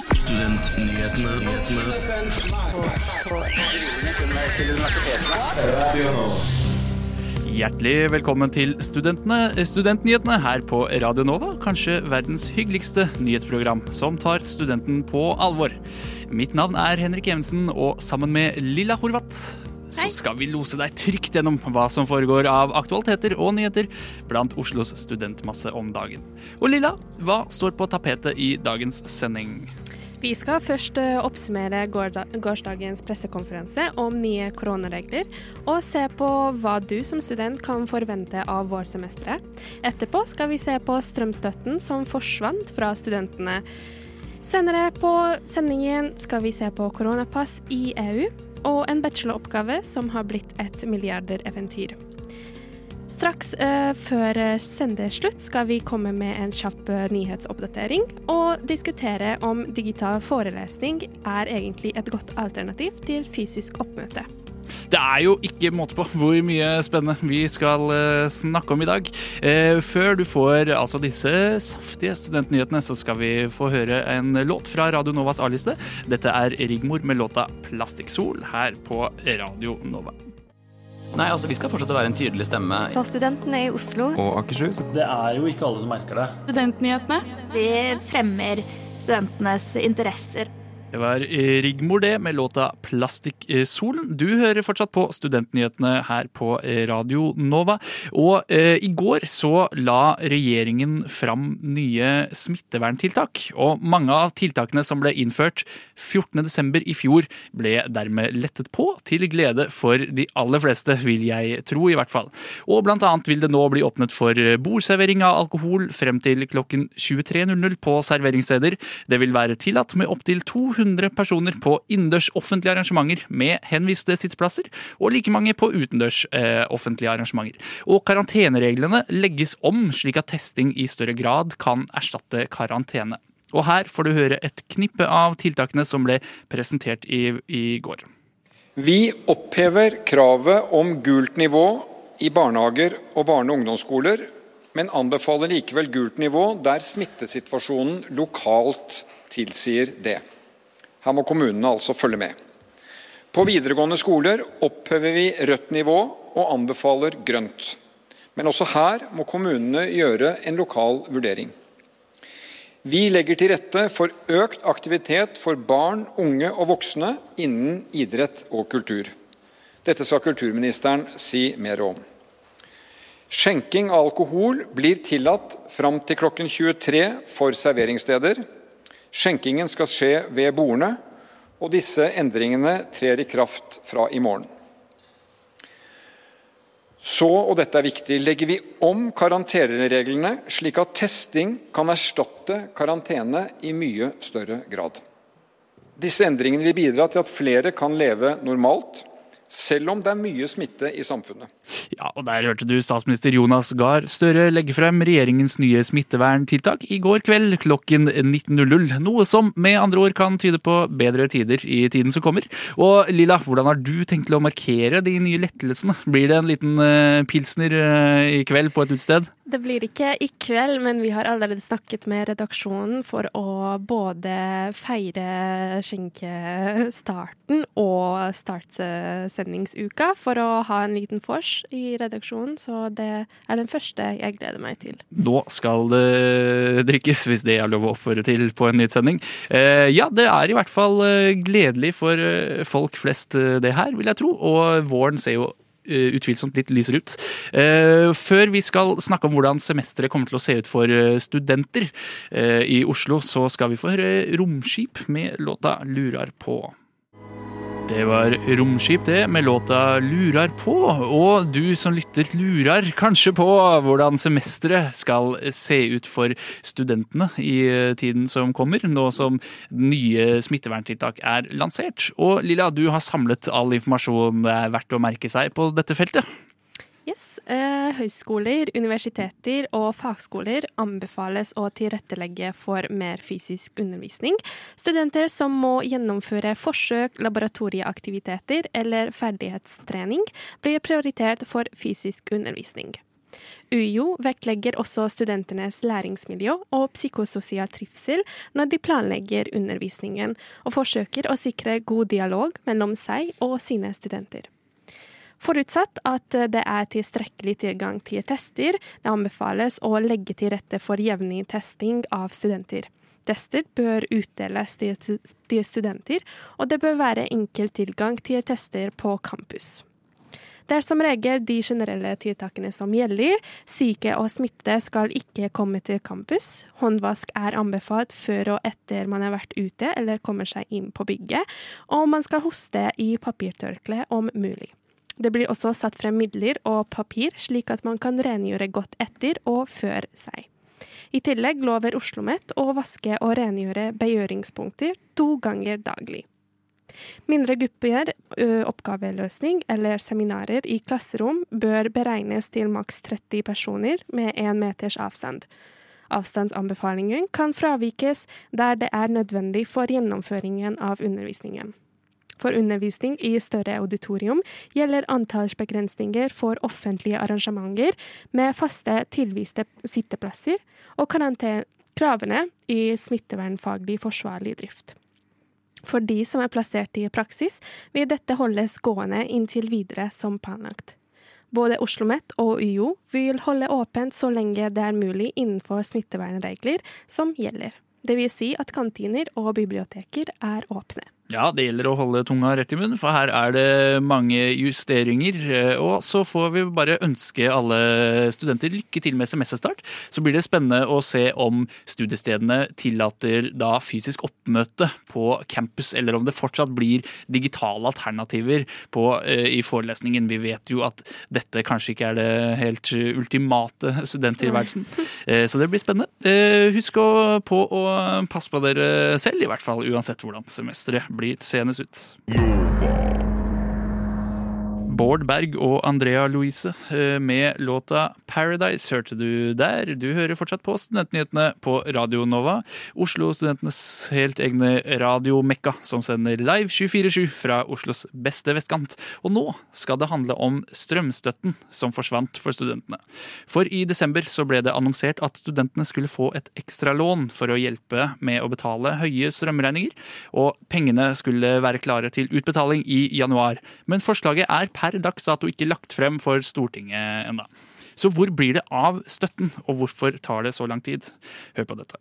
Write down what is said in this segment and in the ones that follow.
Studentnyhetene. Hjertelig velkommen til studentene, Studentnyhetene her på Radio Nova. Kanskje verdens hyggeligste nyhetsprogram som tar studenten på alvor. Mitt navn er Henrik Evensen, og sammen med Lilla Horvath så skal vi lose deg trygt gjennom hva som foregår av aktualiteter og nyheter blant Oslos studentmasse om dagen. Og Lilla, hva står på tapetet i dagens sending? Vi skal først eh, oppsummere gårsdagens pressekonferanse om nye koronaregler, og se på hva du som student kan forvente av vårsemesteret. Etterpå skal vi se på strømstøtten som forsvant fra studentene. Senere på sendingen skal vi se på koronapass i EU, og en bacheloroppgave som har blitt et milliardereventyr. Straks uh, før eh, sendeslutt skal vi komme med en kjapp eh, nyhetsoppdatering og diskutere om digital forelesning er egentlig et godt alternativ til fysisk oppmøte. Det er jo ikke måte på hvor mye spennende vi skal snakke om i dag. Før du får altså disse saftige studentnyhetene, så skal vi få høre en låt fra Radio Novas A-liste. Dette er Rigmor med låta 'Plastikksol' her på Radio Nova. Nei, altså Vi skal fortsette å være en tydelig stemme. For studentene i Oslo. og Akershus. Det er jo ikke alle som merker det. Studentnyhetene. Vi fremmer studentenes interesser. Det var eh, Rigmor det, med låta 'Plastikksolen'. Du hører fortsatt på Studentnyhetene her på eh, Radio Nova. Og eh, i går så la regjeringen fram nye smitteverntiltak. Og mange av tiltakene som ble innført 14.12. i fjor, ble dermed lettet på, til glede for de aller fleste, vil jeg tro i hvert fall. Og blant annet vil det nå bli åpnet for bordservering av alkohol frem til klokken 23.00 på serveringssteder. Det vil være tillatt med opptil 200 personer på innendørs offentlige arrangementer med henviste sitteplasser, og like mange på utendørs eh, offentlige arrangementer. Og karantenereglene legges om, slik at testing i større grad kan erstatte karantene. Og her får du høre et knippe av tiltakene som ble presentert i, i går. Vi opphever kravet om gult nivå i barnehager og barne- og ungdomsskoler, men anbefaler likevel gult nivå der smittesituasjonen lokalt tilsier det. Her må kommunene altså følge med. På videregående skoler opphever vi rødt nivå og anbefaler grønt. Men også her må kommunene gjøre en lokal vurdering. Vi legger til rette for økt aktivitet for barn, unge og voksne innen idrett og kultur. Dette skal kulturministeren si mer om. Skjenking av alkohol blir tillatt fram til klokken 23 for serveringssteder. Skjenkingen skal skje ved bordene, og disse endringene trer i kraft fra i morgen. Så, og dette er viktig, legger vi om karantenereglene slik at testing kan erstatte karantene i mye større grad. Disse endringene vil bidra til at flere kan leve normalt, selv om det er mye smitte i samfunnet. Ja, og Der hørte du statsminister Jonas Gahr Støre legge frem regjeringens nye smitteverntiltak i går kveld klokken 19.00. Noe som med andre ord kan tyde på bedre tider i tiden som kommer. Og Lilla, hvordan har du tenkt å markere de nye lettelsene? Blir det en liten uh, pilsner uh, i kveld på et utested? Det blir ikke i kveld, men vi har allerede snakket med redaksjonen for å både feire skjenkestarten og starte sendingsuka for å ha en liten vors i redaksjonen, så det er den første jeg gleder meg til. Nå skal det drikkes, hvis det er lov å oppfordre til på en nyhetssending. Eh, ja, det er i hvert fall eh, gledelig for eh, folk flest det her, vil jeg tro, og våren ser jo utvilsomt litt lysere ut. Eh, Før vi skal snakke om hvordan semesteret kommer til å se ut for eh, studenter eh, i Oslo, så skal vi få høre Romskip med låta 'Lurar på'. Det var Romskip, det, med låta 'Lurar på'. Og du som lytter, lurer kanskje på hvordan semesteret skal se ut for studentene i tiden som kommer, nå som nye smitteverntiltak er lansert. Og Lilla, du har samlet all informasjon det er verdt å merke seg på dette feltet. Yes, eh, Høyskoler, universiteter og fagskoler anbefales å tilrettelegge for mer fysisk undervisning. Studenter som må gjennomføre forsøk, laboratorieaktiviteter eller ferdighetstrening, blir prioritert for fysisk undervisning. UiO vektlegger også studentenes læringsmiljø og psykososial trivsel når de planlegger undervisningen, og forsøker å sikre god dialog mellom seg og sine studenter. Forutsatt at det er tilstrekkelig tilgang til tester, det anbefales å legge til rette for jevnlig testing av studenter. Tester bør utdeles til studenter, og det bør være enkel tilgang til tester på campus. Det er som regel de generelle tiltakene som gjelder. Syke og smitte skal ikke komme til campus. Håndvask er anbefalt før og etter man har vært ute eller kommer seg inn på bygget, og man skal hoste i papirtørkle om mulig. Det blir også satt frem midler og papir, slik at man kan rengjøre godt etter og før seg. I tillegg lover Oslo OsloMet å vaske og rengjøre begjøringspunkter to ganger daglig. Mindre grupper, oppgaveløsning eller seminarer i klasserom bør beregnes til maks 30 personer med én meters avstand. Avstandsanbefalingen kan fravikes der det er nødvendig for gjennomføringen av undervisningen. For undervisning i større auditorium gjelder antallsbegrensninger for offentlige arrangementer med faste tilviste sitteplasser og kravene i smittevernfaglig forsvarlig drift. For de som er plassert i praksis, vil dette holdes gående inntil videre som planlagt. Både Oslo OsloMet og UiO vil holde åpent så lenge det er mulig innenfor smittevernregler som gjelder. Det vil si at kantiner og biblioteker er åpne. Ja, det gjelder å holde tunga rett i munnen, for her er det mange justeringer. Og så får vi bare ønske alle studenter lykke til med semesterstart. Så blir det spennende å se om studiestedene tillater da fysisk oppmøte på campus, eller om det fortsatt blir digitale alternativer på, eh, i forelesningen. Vi vet jo at dette kanskje ikke er det helt ultimate studenttilværelsen. Eh, så det blir spennende. Eh, husk på å passe på dere selv, i hvert fall uansett hvordan semesteret blir blir seende ut. Bård Berg og Andrea Louise eh, med låta 'Paradise' hørte du der. Du hører fortsatt på Studentnyhetene på Radio Nova. Oslo-studentenes helt egne radiomekka som sender live 24-7 fra Oslos beste vestkant. Og nå skal det handle om strømstøtten som forsvant for studentene. For i desember så ble det annonsert at studentene skulle få et ekstralån for å hjelpe med å betale høye strømregninger, og pengene skulle være klare til utbetaling i januar. Men forslaget er per per dags dato ikke lagt frem for Stortinget ennå. Så hvor blir det av støtten, og hvorfor tar det så lang tid? Hør på dette.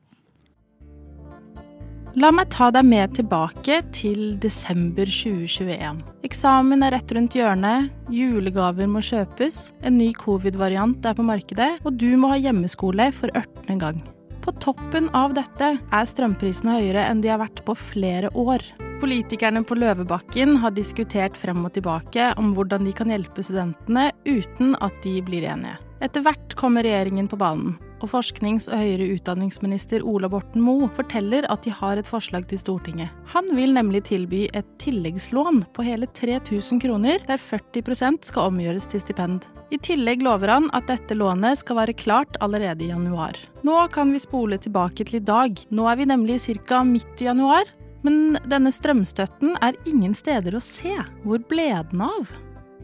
La meg ta deg med tilbake til desember 2021. Eksamen er rett rundt hjørnet, julegaver må kjøpes, en ny covid-variant er på markedet, og du må ha hjemmeskole for ørtende gang. På toppen av dette er strømprisene høyere enn de har vært på flere år. Politikerne på Løvebakken har diskutert frem og tilbake om hvordan de kan hjelpe studentene uten at de blir enige. Etter hvert kommer regjeringen på banen, og forsknings- og høyere utdanningsminister Ola Borten Moe forteller at de har et forslag til Stortinget. Han vil nemlig tilby et tilleggslån på hele 3000 kroner, der 40% skal omgjøres til stipend. I tillegg lover han at dette lånet skal være klart allerede i januar. Nå kan vi spole tilbake til i dag. Nå er vi nemlig ca. midt i januar, men denne strømstøtten er ingen steder å se. Hvor ble den av?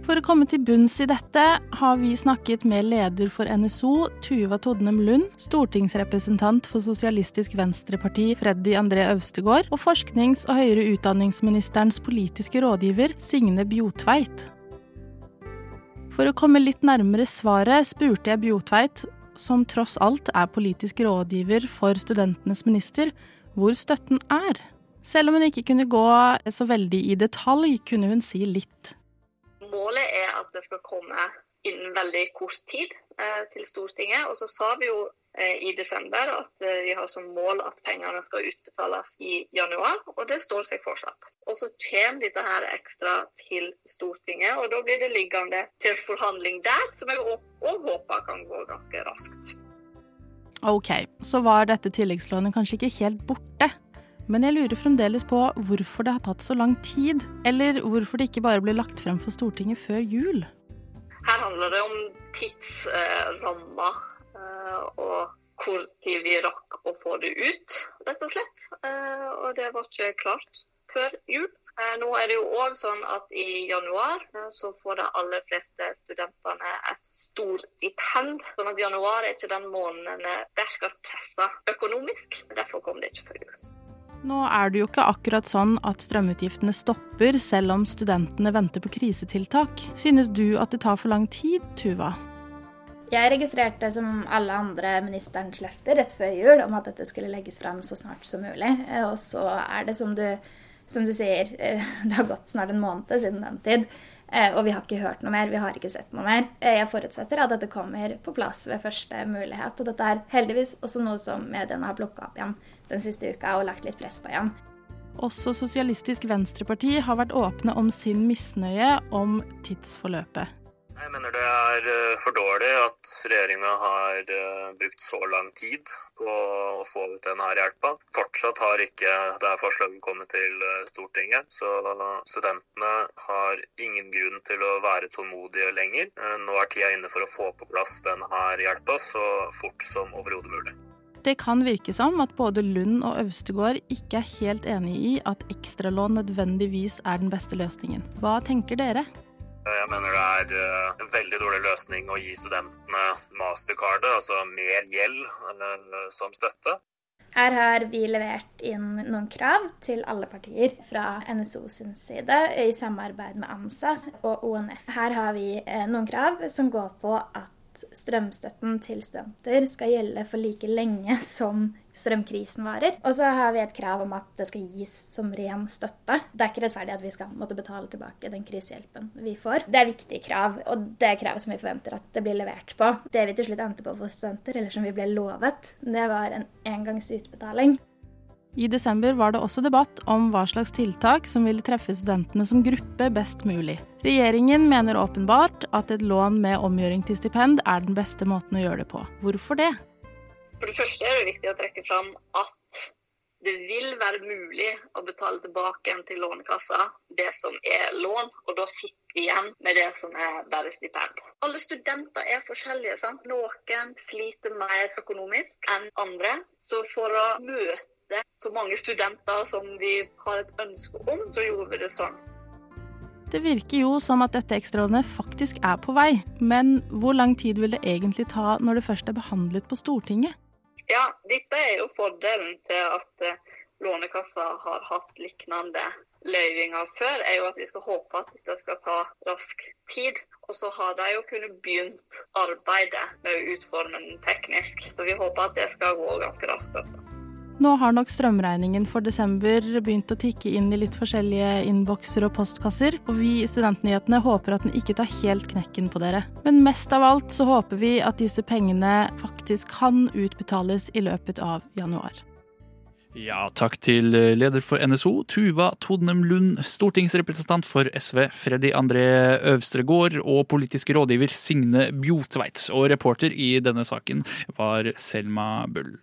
For å komme til bunns i dette har vi snakket med leder for NSO, Tuva Todnem Lund, stortingsrepresentant for Sosialistisk Venstreparti Freddy André Øvstegård og forsknings- og høyere utdanningsministerens politiske rådgiver Signe Bjotveit. For å komme litt nærmere svaret spurte jeg Bjotveit, som tross alt er politisk rådgiver for studentenes minister, hvor støtten er. Selv om hun ikke kunne gå så veldig i detalj, kunne hun si litt. Målet er at det skal komme innen veldig kort tid eh, til Stortinget. Og så sa vi jo eh, i desember at eh, vi har som mål at pengene skal utbetales i januar, og det står seg fortsatt. Og så kommer dette her ekstra til Stortinget, og da blir det liggende til forhandling der, som jeg òg håper kan gå ganske raskt. Ok, så var dette tilleggslånet kanskje ikke helt borte. Men jeg lurer fremdeles på hvorfor det har tatt så lang tid, eller hvorfor det ikke bare ble lagt frem for Stortinget før jul. Her handler det om tidsramma eh, og hvor tid vi rakk å få det ut, rett og slett. Eh, og det var ikke klart før jul. Eh, nå er det jo òg sånn at i januar eh, så får de aller fleste studentene et stort stipend. Sånn at januar er ikke den måneden der skal pressa økonomisk. Derfor kom det ikke før jul. Nå er det jo ikke akkurat sånn at strømutgiftene stopper selv om studentene venter på krisetiltak. Synes du at det tar for lang tid, Tuva? Jeg registrerte som alle andre ministerens løfter rett før jul om at dette skulle legges fram så snart som mulig. Og så er det som du som du sier, eh, det har gått snart en måned siden den tid. Eh, og vi har ikke hørt noe mer, vi har ikke sett noe mer. Eh, jeg forutsetter at dette kommer på plass ved første mulighet. Og dette er heldigvis også noe som mediene har plukka opp igjen den siste uka og lagt litt press på igjen. Også Sosialistisk Venstreparti har vært åpne om sin misnøye om tidsforløpet. Jeg mener det er eh, for dårlig at regjeringa har eh, brukt så lang tid på å få ut denne hjelpa. Fortsatt har ikke dette forslaget kommet til eh, Stortinget, så studentene har ingen grunn til å være tålmodige lenger. Nå er tida inne for å få på plass denne hjelpa så fort som overhodet mulig. Det kan virke som at både Lund og Øvstegård ikke er helt enig i at ekstralån nødvendigvis er den beste løsningen. Hva tenker dere? Jeg mener det er eh, en veldig dårlig løsning å gi studentene mastercardet, altså mer gjeld eh, som støtte. Her har vi levert inn noen krav til alle partier fra NSO sin side i samarbeid med ANSA og ONF. Her har vi eh, noen krav som går på at strømstøtten til studenter skal gjelde for like lenge som strømkrisen varer. Og så har vi et krav om at det skal gis som ren støtte. Det er ikke rettferdig at vi skal måtte betale tilbake den krisehjelpen vi får. Det er viktige krav, og det er krav som vi forventer at det blir levert på. Det vi til slutt endte på for studenter, eller som vi ble lovet, det var en engangsutbetaling. I desember var det også debatt om hva slags tiltak som ville treffe studentene som gruppe best mulig. Regjeringen mener åpenbart at et lån med omgjøring til stipend er den beste måten å gjøre det på. Hvorfor det? For det første er det viktig å trekke fram at det vil være mulig å betale tilbake til Lånekassa det som er lån, og da sitter igjen med det som er bare stipend. Alle studenter er forskjellige. sant? Noen sliter mer økonomisk enn andre. Så for å møte så mange studenter som vi har et ønske om, så gjorde vi det sånn. Det virker jo som at dette ekstralånet faktisk er på vei, men hvor lang tid vil det egentlig ta når det først er behandlet på Stortinget? Ja, dette er jo fordelen til at eh, Lånekassa har hatt lignende løyvinger før, er jo at vi skal håpe at dette skal ta rask tid. Og så har de jo kunnet begynt arbeidet med å utforme den teknisk. Så vi håper at det skal gå ganske raskt. Også. Nå har nok strømregningen for desember begynt å tikke inn i litt forskjellige innbokser og postkasser, og vi i Studentnyhetene håper at den ikke tar helt knekken på dere. Men mest av alt så håper vi at disse pengene faktisk kan utbetales i løpet av januar. Ja, takk til leder for NSO, Tuva Todnem Lund, stortingsrepresentant for SV, Freddy André Øvstregård og politisk rådgiver Signe Bjotveit. Og reporter i denne saken var Selma Bull.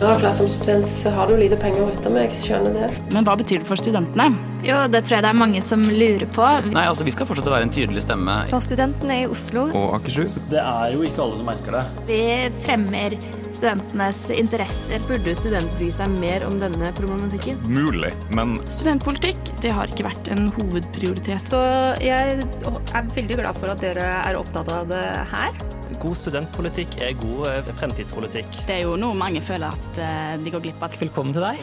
Ja, Som student så har du lite penger å rutte med, jeg skjønner det. Men hva betyr det for studentene? Jo, det tror jeg det er mange som lurer på. Nei, altså Vi skal fortsette å være en tydelig stemme. For studentene i Oslo. Og Akershus. Det er jo ikke alle som merker det. Vi fremmer studentenes interesser. Burde student bry seg mer om denne problematikken? Mulig, men Studentpolitikk det har ikke vært en hovedprioritet. Så jeg er veldig glad for at dere er opptatt av det her. God studentpolitikk er god eh, fremtidspolitikk. Det er jo noe mange føler at eh, de går glipp av. Velkommen til deg.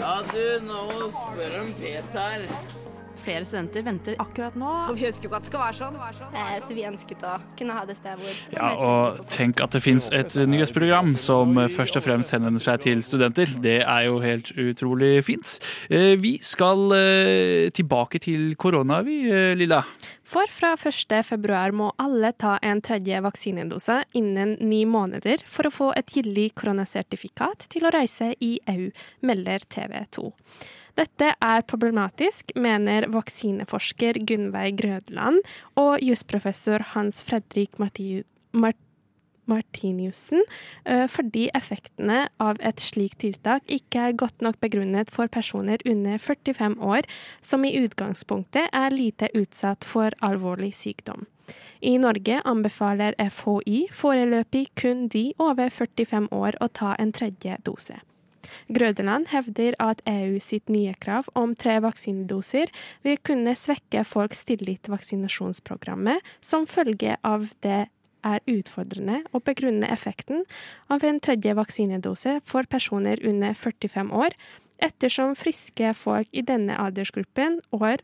Ja, du, nå spør om Peter. Flere studenter venter akkurat nå. Og vi ønsker jo at det skal være sånn. sånn. Eh, så vi ønsket å kunne ha det stedet hvor Ja, og tenk at det fins et nyhetsprogram som først og fremst henvender seg til studenter. Det er jo helt utrolig fint. Eh, vi skal tilbake til korona, vi, Lilla. For fra 1.2 må alle ta en tredje vaksinedose innen ni måneder for å få et gyldig koronasertifikat til å reise i EU, melder TV 2. Dette er problematisk, mener vaksineforsker Gunnveig Grødland og jusprofessor Hans Fredrik Martin Martiniussen, eh, fordi effektene av et slikt tiltak ikke er godt nok begrunnet for personer under 45 år, som i utgangspunktet er lite utsatt for alvorlig sykdom. I Norge anbefaler FHI foreløpig kun de over 45 år å ta en tredje dose. Grødeland hevder at EU sitt nye krav om tre vaksinedoser vil kunne svekke folks tillit til vaksinasjonsprogrammet, som følge av det er utfordrende å begrunne effekten av en tredje vaksinedose for personer under 45 år, ettersom friske folk i denne aldersgruppen år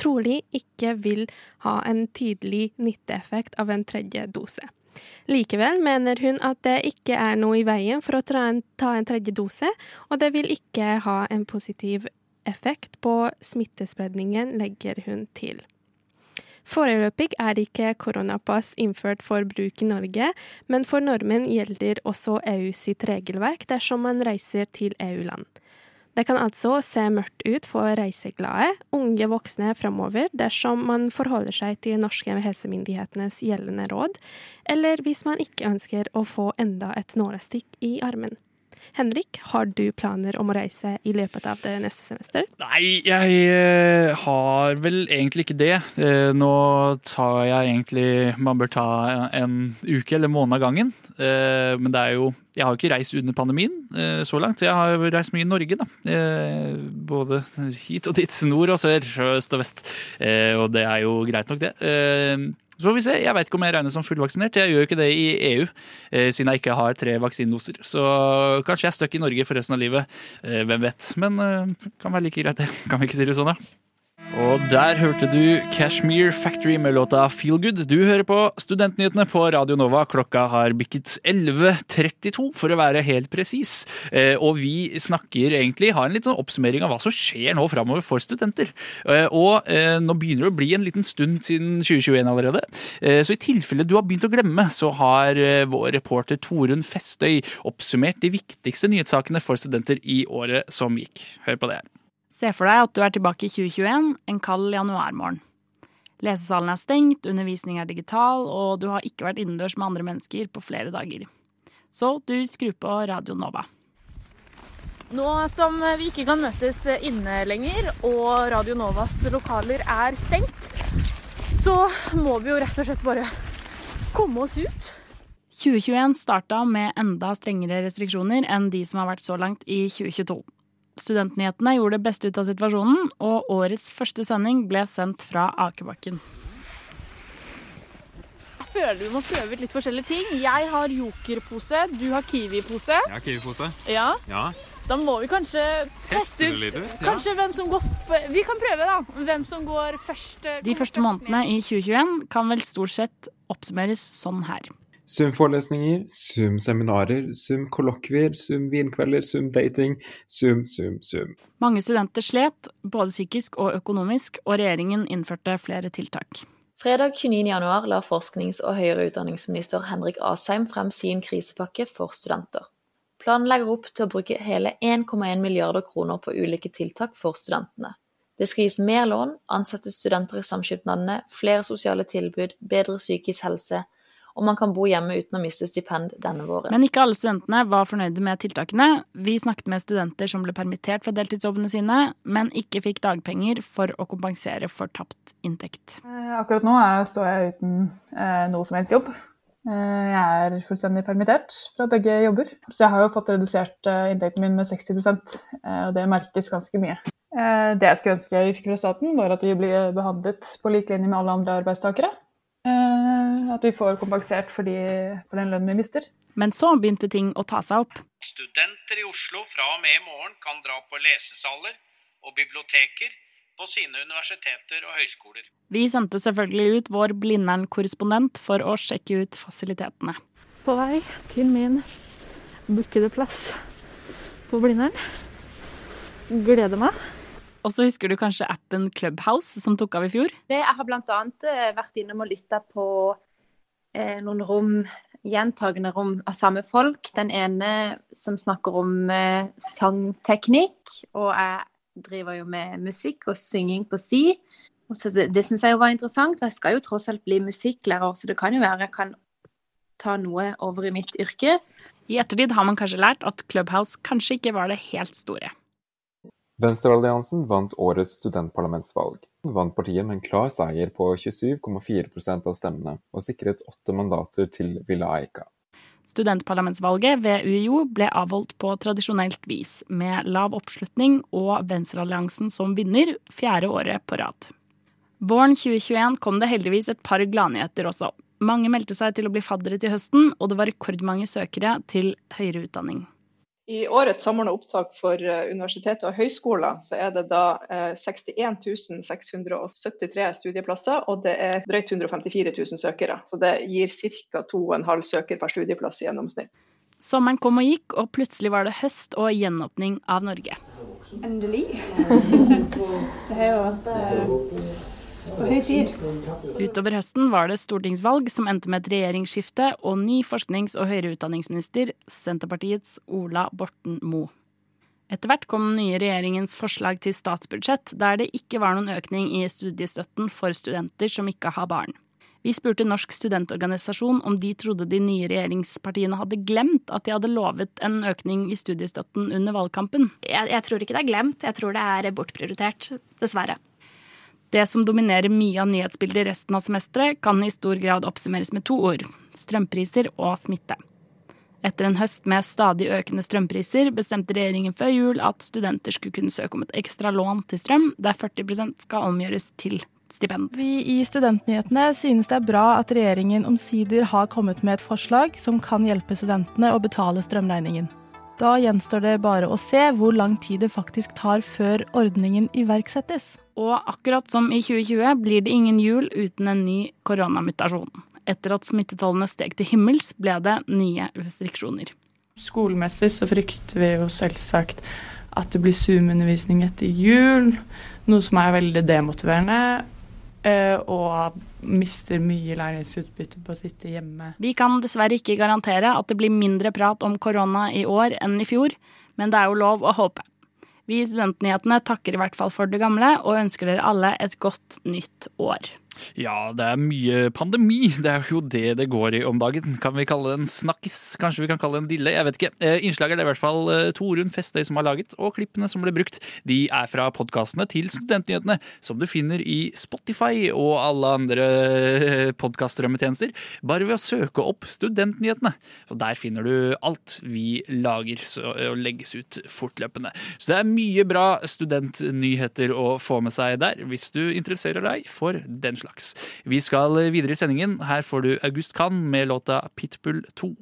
trolig ikke vil ha en tydelig nytteeffekt av en tredje dose. Likevel mener hun at det ikke er noe i veien for å ta en, ta en tredje dose, og det vil ikke ha en positiv effekt på smittespredningen, legger hun til. Foreløpig er ikke koronapass innført for bruk i Norge, men for nordmenn gjelder også EU sitt regelverk dersom man reiser til EU-land. Det kan altså se mørkt ut for reiseglade, unge voksne fremover dersom man forholder seg til norske helsemyndighetenes gjeldende råd, eller hvis man ikke ønsker å få enda et nålestikk i armen. Henrik, har du planer om å reise i løpet av det neste semester? Nei, jeg eh, har vel egentlig ikke det. Eh, nå tar jeg egentlig Man bør ta en uke eller måned av gangen. Eh, men det er jo Jeg har jo ikke reist under pandemien så langt. så Jeg har reist mye i Norge, da. Både hit og dit. Nord og sør, øst og vest. Og det er jo greit nok, det. Så får vi se. Jeg vet ikke om jeg regnes som fullvaksinert. Jeg gjør jo ikke det i EU, eh, siden jeg ikke har tre vaksinedoser. Så kanskje jeg er stuck i Norge for resten av livet. Eh, hvem vet. Men eh, kan være like greit, det. Kan vi ikke si det sånn, da? Og der hørte du Cashmere Factory med låta Feel Good. Du hører på Studentnyhetene på Radio Nova. Klokka har bikket 11.32, for å være helt presis. Eh, og vi snakker egentlig, har en liten sånn oppsummering av hva som skjer nå framover for studenter. Eh, og eh, nå begynner det å bli en liten stund siden 2021 allerede. Så i tilfelle du har begynt å glemme, så har vår reporter Torunn Festøy oppsummert de viktigste nyhetssakene for studenter i året som gikk. Hør på det her. Se for deg at du er tilbake i 2021, en kald januarmorgen. Lesesalen er stengt, undervisning er digital, og du har ikke vært innendørs med andre mennesker på flere dager. Så du skrur på Radio Nova. Nå som vi ikke kan møtes inne lenger, og Radio Novas lokaler er stengt, så må vi jo rett og slett bare komme oss ut. 2021 starta med enda strengere restriksjoner enn de som har vært så langt i 2022. Studentnyhetene gjorde det beste ut av situasjonen, og årets første sending ble sendt fra Akebakken. Jeg føler vi må prøve ut litt forskjellige ting. Jeg har jokerpose, du har kiwipose. Jeg har kiwipose. Ja. ja. Da må vi kanskje teste ut, Kanskje Ja. hvem som går Vi kan prøve, da. Hvem som går først. De første månedene i 2021 kan vel stort sett oppsummeres sånn her. Zoom-forelesninger, Zoom-seminarer, Zoom-kollokvier, Zoom-vinkvelder, Zoom-dating, Zoom, Zoom, Zoom. Mange studenter slet, både psykisk og økonomisk, og regjeringen innførte flere tiltak. Fredag 29.1 la forsknings- og høyere utdanningsminister Henrik Asheim frem sin krisepakke for studenter. Planen legger opp til å bruke hele 1,1 milliarder kroner på ulike tiltak for studentene. Det skal gis mer lån, ansette studenter i samskipnadene, flere sosiale tilbud, bedre psykisk helse, og man kan bo hjemme uten å miste stipend denne våren. Men ikke alle studentene var fornøyde med tiltakene. Vi snakket med studenter som ble permittert fra deltidsjobbene sine, men ikke fikk dagpenger for å kompensere for tapt inntekt. Eh, akkurat nå står jeg uten eh, noe som helst jobb. Eh, jeg er fullstendig permittert fra begge jobber. Så jeg har jo fått redusert inntekten min med 60% og det merkes ganske mye. Det jeg skulle ønske vi fikk fra staten, var at vi blir behandlet på lik linje med alle andre arbeidstakere. Eh, at vi får kompensert for, de, for den lønnen vi mister. Men så begynte ting å ta seg opp. Studenter i Oslo fra og med i morgen kan dra på lesesaler og biblioteker på sine universiteter og høyskoler. Vi sendte selvfølgelig ut vår Blindern-korrespondent for å sjekke ut fasilitetene. På vei til min bookede plass på Blindern. Gleder meg. Og så husker du kanskje appen Clubhouse, som tok av i fjor? Det, jeg har bl.a. Eh, vært innom og lytta på eh, noen rom, gjentagende rom av samme folk. Den ene som snakker om eh, sangteknikk, og jeg driver jo med musikk og synging på si. Og så, det syns jeg jo var interessant, og jeg skal jo tross alt bli musikklærer, så det kan jo være jeg kan ta noe over i mitt yrke. I ettertid har man kanskje lært at Clubhouse kanskje ikke var det helt store. Venstrealliansen vant årets studentparlamentsvalg. Vant partiet med en klar seier på 27,4% av stemmene, og sikret åtte mandater til Villa Eika. Studentparlamentsvalget ved UiO ble avholdt på tradisjonelt vis, med lav oppslutning og Venstrealliansen som vinner fjerde året på rad. Våren 2021 kom det heldigvis et par gladnyheter også. Mange meldte seg til å bli faddere til høsten, og det var rekordmange søkere til høyere utdanning. I årets samordna opptak for universiteter og høyskoler så er det da 61 673 studieplasser, og det er drøyt 154 000 søkere. Så det gir ca. 2,5 søker per studieplass i gjennomsnitt. Sommeren kom og gikk, og plutselig var det høst og gjenåpning av Norge. Endelig. det har jo vært på høy tid. Utover høsten var det stortingsvalg som endte med et regjeringsskifte og ny forsknings- og høyere utdanningsminister, Senterpartiets Ola Borten Moe. Etter hvert kom den nye regjeringens forslag til statsbudsjett, der det ikke var noen økning i studiestøtten for studenter som ikke har barn. Vi spurte Norsk studentorganisasjon om de trodde de nye regjeringspartiene hadde glemt at de hadde lovet en økning i studiestøtten under valgkampen. Jeg, jeg tror ikke det er glemt, jeg tror det er bortprioritert, dessverre. Det som dominerer mye av nyhetsbildet resten av semesteret, kan i stor grad oppsummeres med to ord strømpriser og smitte. Etter en høst med stadig økende strømpriser bestemte regjeringen før jul at studenter skulle kunne søke om et ekstra lån til strøm, der 40% skal omgjøres til stipend. Vi i Studentnyhetene synes det er bra at regjeringen omsider har kommet med et forslag som kan hjelpe studentene å betale strømregningen. Da gjenstår det bare å se hvor lang tid det faktisk tar før ordningen iverksettes. Og akkurat som i 2020 blir det ingen jul uten en ny koronamutasjon. Etter at smittetallene steg til himmels, ble det nye restriksjoner. Skolemessig så frykter vi jo selvsagt at det blir Zoom-undervisning etter jul, noe som er veldig demotiverende. Eh, og mister mye læringsutbytte på å sitte hjemme. Vi kan dessverre ikke garantere at det blir mindre prat om korona i år enn i fjor, men det er jo lov å håpe. Vi i Studentnyhetene takker i hvert fall for det gamle, og ønsker dere alle et godt nytt år. Ja, det er mye pandemi. Det er jo det det går i om dagen. Kan vi kalle det en snakkis? Kanskje vi kan kalle det en dille? Jeg vet ikke. Eh, innslaget er det i hvert fall eh, Torunn Festøy som har laget, og klippene som ble brukt, de er fra podkastene til Studentnyhetene, som du finner i Spotify og alle andre eh, podkaststrømmetjenester, bare ved å søke opp Studentnyhetene. Og der finner du alt vi lager og legges ut fortløpende. Så det er mye bra studentnyheter å få med seg der, hvis du interesserer deg for den slags slags. Vi skal videre i sendingen. Her får du August Kann med låta Pitbull 2.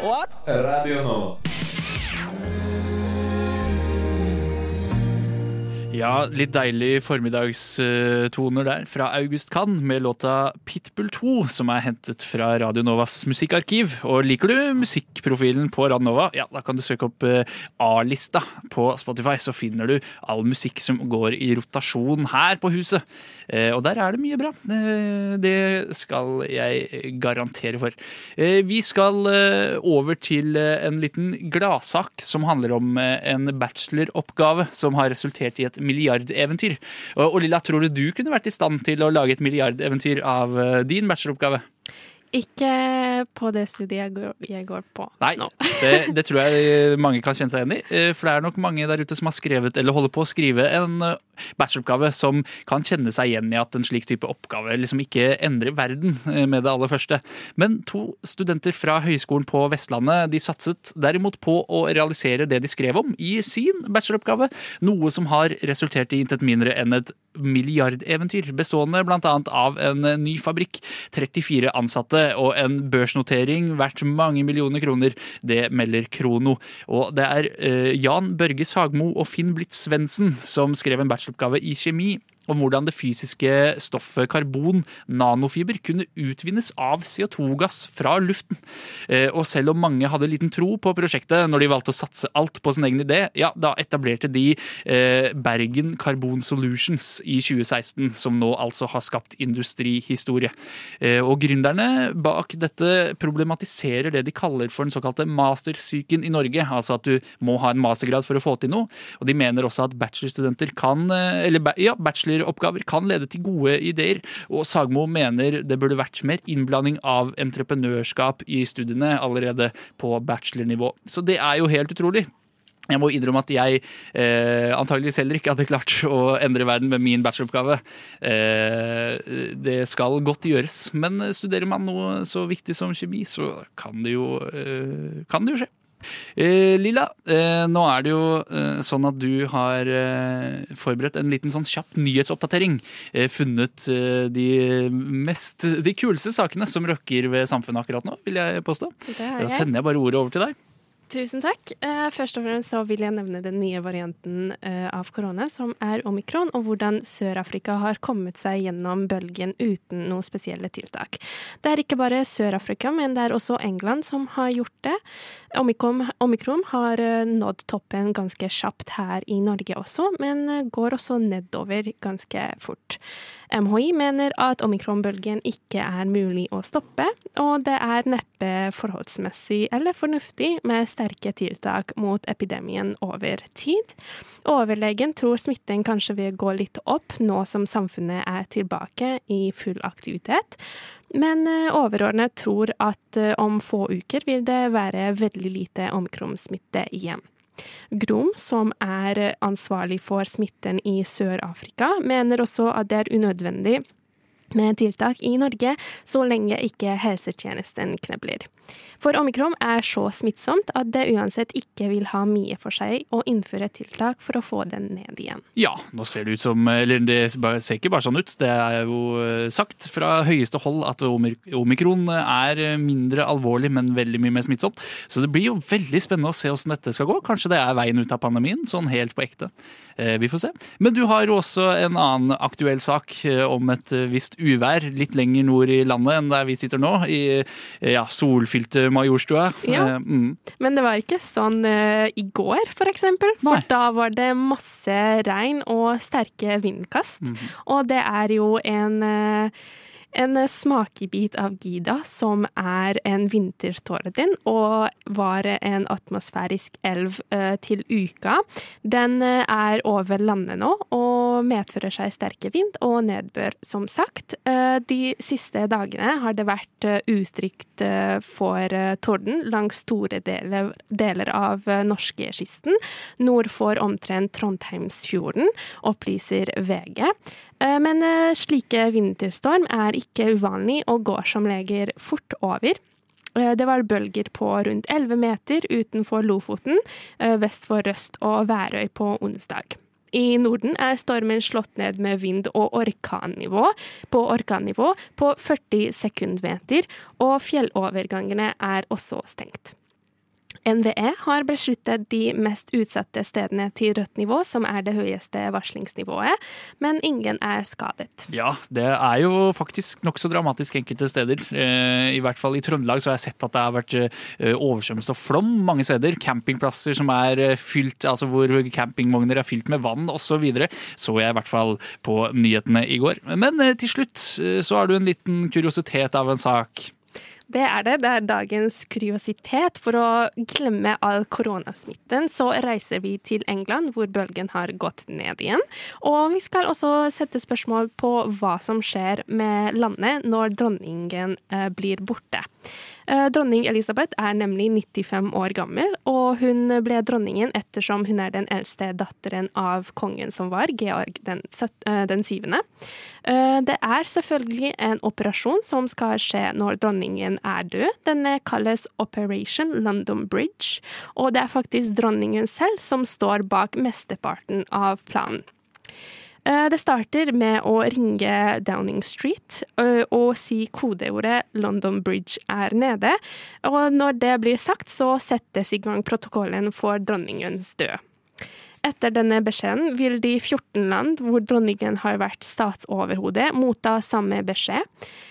What? Radio Nova. Ja, litt deilig formiddagstoner der fra August Kann med låta Pitbull 2, som er hentet fra Radio Novas musikkarkiv. Og liker du musikkprofilen på Radio Nova, ja, da kan du søke opp eh, A-lista på Spotify, så finner du all musikk som går i rotasjon her på huset. Eh, og der er det mye bra. Eh, det skal jeg garantere for. Vi skal over til en liten gladsak som handler om en bacheloroppgave som har resultert i et milliardeventyr. Og, og Lilla, tror du du kunne vært i stand til å lage et milliardeventyr av eh, din bacheloroppgave? Ikke på det studiet jeg går, jeg går på Nei, nå. det, det, tror jeg mange kan kjenne seg igjen i. Eh, for det er nok mange der ute som har skrevet, eller holder på å skrive, en eh, bacheloroppgave som kan kjenne seg igjen i at en slik type oppgave liksom ikke endrer verden med det aller første. Men to studenter fra Høgskolen på Vestlandet de satset derimot på å realisere det de skrev om i sin bacheloroppgave. Noe som har resultert i intet mindre enn et milliardeventyr, bestående bl.a. av en ny fabrikk, 34 ansatte og en børsnotering verdt mange millioner kroner. Det melder Krono. Og det er eh, Jan Børge Sagmo og Finn Blitz Svendsen som skrev en bacheloroppgave i kjemi om hvordan det fysiske stoffet karbon, nanofiber, kunne utvinnes av CO2-gass fra luften. Eh, og selv om mange hadde liten tro på prosjektet når de valgte å satse alt på sin egen idé, ja, da etablerte de eh, Bergen Carbon Solutions i 2016, som nå altså har skapt industrihistorie. Eh, og gründerne bak dette problematiserer det de kaller for den såkalte mastersyken i Norge, altså at du må ha en mastergrad for å få til noe. Og de mener også at bachelorstudenter kan, eller ja, bachelor oppgaver kan lede til gode ideer, og Sagmo mener det burde vært mer innblanding av entreprenørskap i studiene allerede på bachelornivå. Så det er jo helt utrolig. Jeg må innrømme at jeg eh, antageligvis heller ikke hadde klart å endre verden med min bacheloroppgave. Eh, det skal godt gjøres, men studerer man noe så viktig som kjemi, så kan det jo, eh, kan det jo skje. Eh, Lilla, eh, nå er det jo eh, sånn at du har forberedt en liten sånn kjapp nyhetsoppdatering. Funnet de mest, de kuleste sakene som rocker ved samfunnet akkurat nå, vil jeg påstå. Da sender jeg bare ordet over til deg. Tusen takk. Eh, først og fremst så vil jeg nevne den nye varianten eh, av korona, som er omikron, og hvordan Sør-Afrika har kommet seg gjennom bølgen uten noen spesielle tiltak. Det er ikke bare Sør-Afrika, men det er også England som har gjort det. Omikron, omikron har eh, nådd toppen ganske kjapt her i Norge også, men går også nedover ganske fort. MHI mener at omikronbølgen ikke er mulig å stoppe, og det er neppe forholdsmessig eller fornuftig med sterke tiltak mot epidemien over tid. Overlegen tror smitten kanskje vil gå litt opp nå som samfunnet er tilbake i full aktivitet, men eh, overordnet tror at eh, om få uker vil det være veldig lite omikronsmitte igjen. Grom, som er ansvarlig for smitten i Sør-Afrika, mener også at det er unødvendig med tiltak i Norge så lenge ikke helsetjenesten knebler. For omikron er så smittsomt at det uansett ikke vil ha mye for seg å innføre tiltak for å få den ned igjen. Ja, nå ser det ut som Eller det ser ikke bare sånn ut. Det er jo eh, sagt fra høyeste hold at omikron er mindre alvorlig, men veldig mye mer smittsomt. Så det blir jo veldig spennende å se hvordan dette skal gå. Kanskje det er veien ut av pandemien, sånn helt på ekte. Eh, Vi får se. Men du har jo også en annen aktuell sak eh, om et eh, visst uvær litt lenger nord i landet enn der vi sitter nå, i eh, ja, solfylte Majorstua. Ja. Eh, Mm. Men det var ikke sånn uh, i går, for eksempel. For da var det masse regn og sterke vindkast. Og det er jo en eh, en smakebit av Gida, som er en vintertorden og var en atmosfærisk elv eh, til uka. Den eh, er over landet nå og medfører seg sterke vind og nedbør, som sagt. Eh, de siste dagene har det vært utrygt for torden langs store deler, deler av norskekysten, nord for omtrent Trondheimsfjorden, opplyser VG. Eh, Men eh, slike vinterstorm er ikke uvanlig og går som leger fort over. Eh, Det var bølger på rundt 11 meter utenfor Lofoten, vest for Røst og Værøy på onsdag. I Norden er stormen slått ned med vind og orkannivå på orkannivå på 40 sekundmeter, og fjellovergangene er også stengt. NVE har besluttet de mest utsatte stedene til rødt nivå, som er det høyeste varslingsnivået, men ingen er skadet. Ja, det er jo faktisk nokså dramatisk enkelte steder. Eh, I hvert fall i Trøndelag så har jeg sett at det har vært eh, oversvømmelse og flom mange steder. Campingplasser som er eh, fylt, altså hvor campingvogner er fylt med vann osv. Så, så jeg i hvert fall på nyhetene i går. Men til slutt så har du en liten kuriositet av en sak. Det er det. Det er dagens kuriositet. For å glemme all koronasmitten, så reiser vi til England, hvor bølgen har gått ned igjen. Og vi skal også sette spørsmål på hva som skjer med landet når dronningen eh, blir borte. Eh, Dronning Elisabeth er nemlig 95 år gammel, og hun ble dronningen ettersom hun er den eldste datteren av kongen som var, Georg den, eh, den syvende. Eh, Det er selvfølgelig en operasjon som skal skje når dronningen er død. Denne kalles Operation London Bridge, og det er faktisk dronningen selv som står bak mesteparten av planen. Eh, Det starter med å ringe Downing Street og si kodeordet 'London Bridge er nede'. Og når det blir sagt, så settes i gang protokollen for dronningens død. Etter denne beskjeden vil de 14 land hvor dronningen har vært statsoverhode, motta samme beskjed.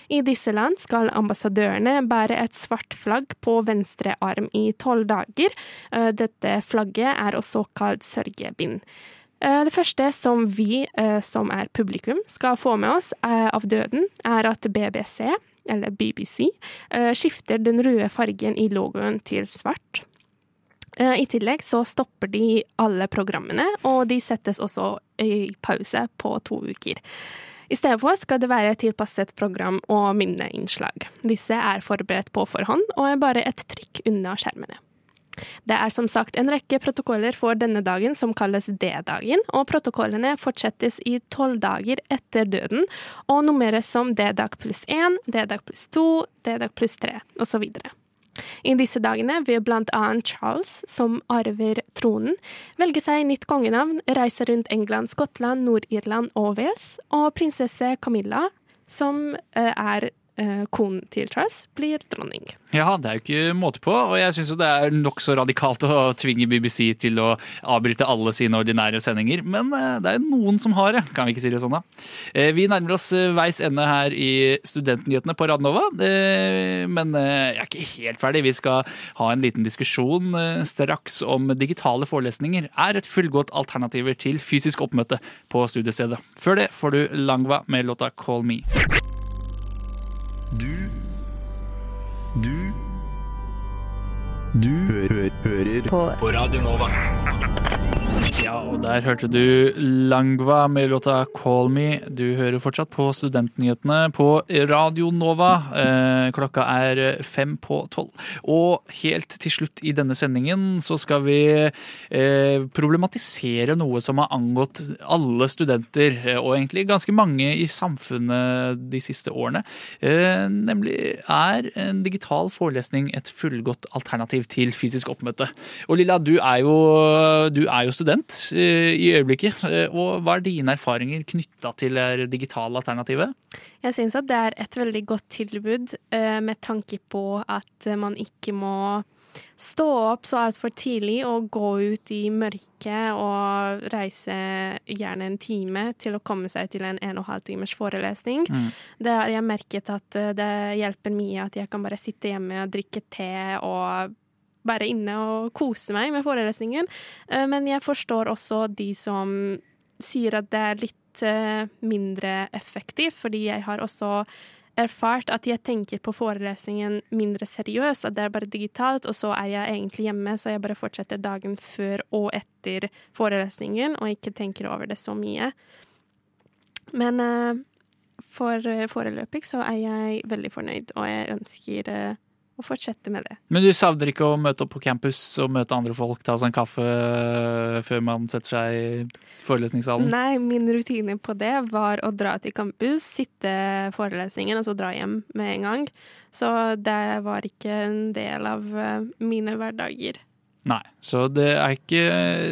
I disse land skal ambassadørene bære et svart flagg på venstre arm i tolv dager. Eh, Dette flagget er også kalt sørgebind. Eh, Det første som vi eh, som er publikum skal få med oss eh, av døden, er at BBC, eller BBC, skifter den røde fargen i logoen til svart. I tillegg så stopper de alle programmene, og de settes også i pause på to uker. I stedet for skal det være tilpasset program og minneinnslag. Disse er forberedt på forhånd og er bare et trykk unna skjermene. Det er som sagt en rekke protokoller for denne dagen som kalles D-dagen, og protokollene fortsettes i tolv dager etter døden og nummeres som D-dag pluss én, D-dag pluss to, D-dag pluss tre osv. I disse dagene vil blant annet Charles, som arver tronen, velge seg nytt kongenavn, reise rundt England, Skottland, Nord-Irland og Wales, og prinsesse Camilla, som eh, er konen til Charles, blir dronning. Ja, det er jo ikke måte på, og jeg syns det er nokså radikalt å tvinge BBC til å avbryte alle sine ordinære sendinger, men eh, det er noen som har det, kan vi ikke si det sånn da. Eh, Vi nærmer oss eh, veis ende her i Studentnyhetene på Radnova, eh, men eh, jeg er ikke helt ferdig. Vi skal ha en liten diskusjon eh, straks om digitale forelesninger er et fullgodt alternativer til fysisk oppmøte på studiestedet. Før det får du Langva med låta Call Me. Du Du Du hø hører på. på Radio Nova. Ja, og der hørte du Langva med låta Call Me. Du hører fortsatt på Studentnyhetene på Radio Nova. Eh, klokka er fem på tolv. Og helt til slutt i denne sendingen så skal vi eh, problematisere noe som har angått alle studenter, eh, og egentlig ganske mange i samfunnet de siste årene. Eh, nemlig er en digital forelesning et fullgodt alternativ til fysisk oppmøte. Og Lilla, du er jo, du er jo student eh, i øyeblikket. eh, Og hva er dine erfaringer knytta til det digitale alternativet? Jeg syns at det er et veldig godt tilbud, eh, med tanke på at man ikke må stå opp så altfor tidlig og gå ut i mørket og reise gjerne en time til å komme seg til en en og en halv timers forelesning. Mm. Det har jeg merket at det hjelper mye at jeg kan bare sitte hjemme og drikke te og være inne og kose meg med forelesningen. Eh, Men jeg forstår også de som sier at det er litt eh, mindre effektivt, fordi jeg har også erfart at jeg tenker på forelesningen mindre seriøst, at det er bare digitalt, og så er jeg egentlig hjemme, så jeg bare fortsetter dagen før og etter forelesningen, og ikke tenker over det så mye. Men eh, for foreløpig så er jeg veldig fornøyd, og jeg ønsker eh, å fortsette med det. Men du savner ikke å møte opp på campus og møte andre folk, ta seg en kaffe før man setter seg i forelesningssalen? Nei, min rutine på det var å dra til campus, sitte forelesningen og så dra hjem med en gang. Så det var ikke en del av eh, mine hverdager. Nei, så det er, ikke,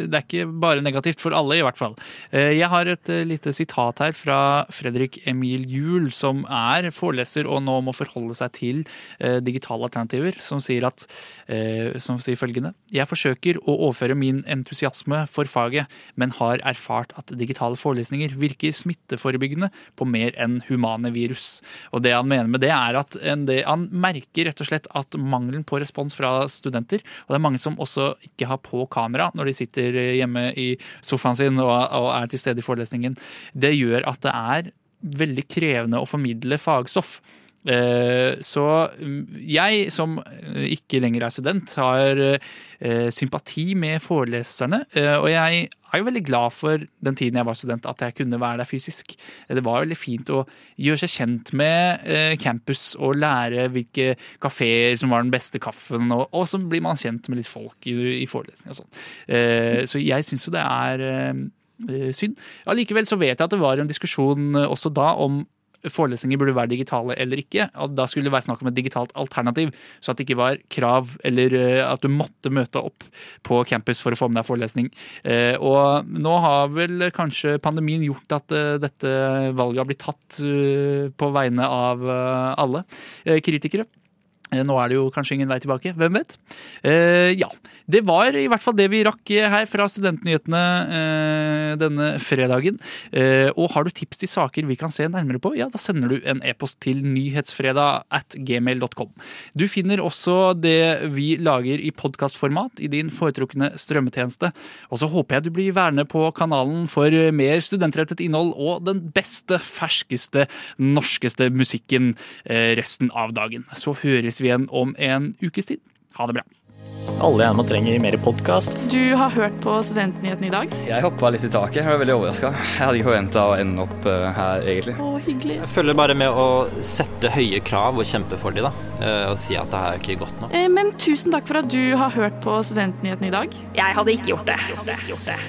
det er ikke bare negativt for alle, i hvert fall. Eh, Jeg har et eh, lite sitat her fra Fredrik Emil Juel, som er foreleser og nå må forholde seg til eh, digitale alternativer, som sier, at, som sier følgende Jeg forsøker å overføre min entusiasme for faget, men har erfart at digitale forelesninger virker smitteforebyggende på mer enn humane virus. Og det han mener med det, er at det, han merker rett og slett at mangelen på respons fra studenter, og det er mange som også har på kamera når de sitter hjemme i sofaen sin og, og er til stede i forelesningen, det gjør at det er veldig krevende å formidle fagstoff. Eh, Så mm, jeg, som eh, ikke lenger er student, har eh, sympati med foreleserne. Og jeg er jo veldig glad for den tiden jeg var student, at jeg kunne være der fysisk. Det var veldig fint å gjøre seg kjent med campus og lære hvilke kafeer som var den beste kaffen, og, så blir man kjent med litt folk i, i forelesning og sånn. Så jeg syns jo det er synd. Allikevel så vet jeg at det var en diskusjon også da om forelesninger burde være digitale eller ikke. Da skulle det være snakk om et digitalt alternativ, så at det ikke var krav eller eh, at du måtte møte opp på campus for å få med deg forelesning. Eh, Og nå har vel kanskje pandemien gjort at eh, dette valget har blitt tatt på vegne av alle kritikere. Eh, Nå er det jo kanskje ingen vei tilbake, hvem vet? Eh, ja, det var i hvert fall det vi rakk her fra Studentnyhetene eh, denne fredagen. Eh, og har du tips til saker vi kan se nærmere på, ja, da sender du en e-post til nyhetsfredag at gmail.com. Du finner også det vi lager i podkastformat i din foretrukne strømmetjeneste. Og så håper jeg du blir værende på kanalen for mer studentrettet innhold og den beste, ferskeste, norskeste musikken eh, resten av dagen. Så høres vi igjen om en ukes tid. Ha det bra. Alle gjerne trenger mer podkast. Du har hørt på Studentnyhetene i dag? Jeg hoppa litt i taket. Jeg var veldig overraska. Jeg hadde ikke forventa å ende opp uh, her, egentlig. Å, hyggelig. Jeg følger bare med å sette høye krav og kjempe for dem, da. Uh, og si at det er ikke godt nok. Eh, men tusen takk for at du har hørt på Studentnyhetene i dag. Jeg hadde ikke gjort det. Gjort det. Gjort det.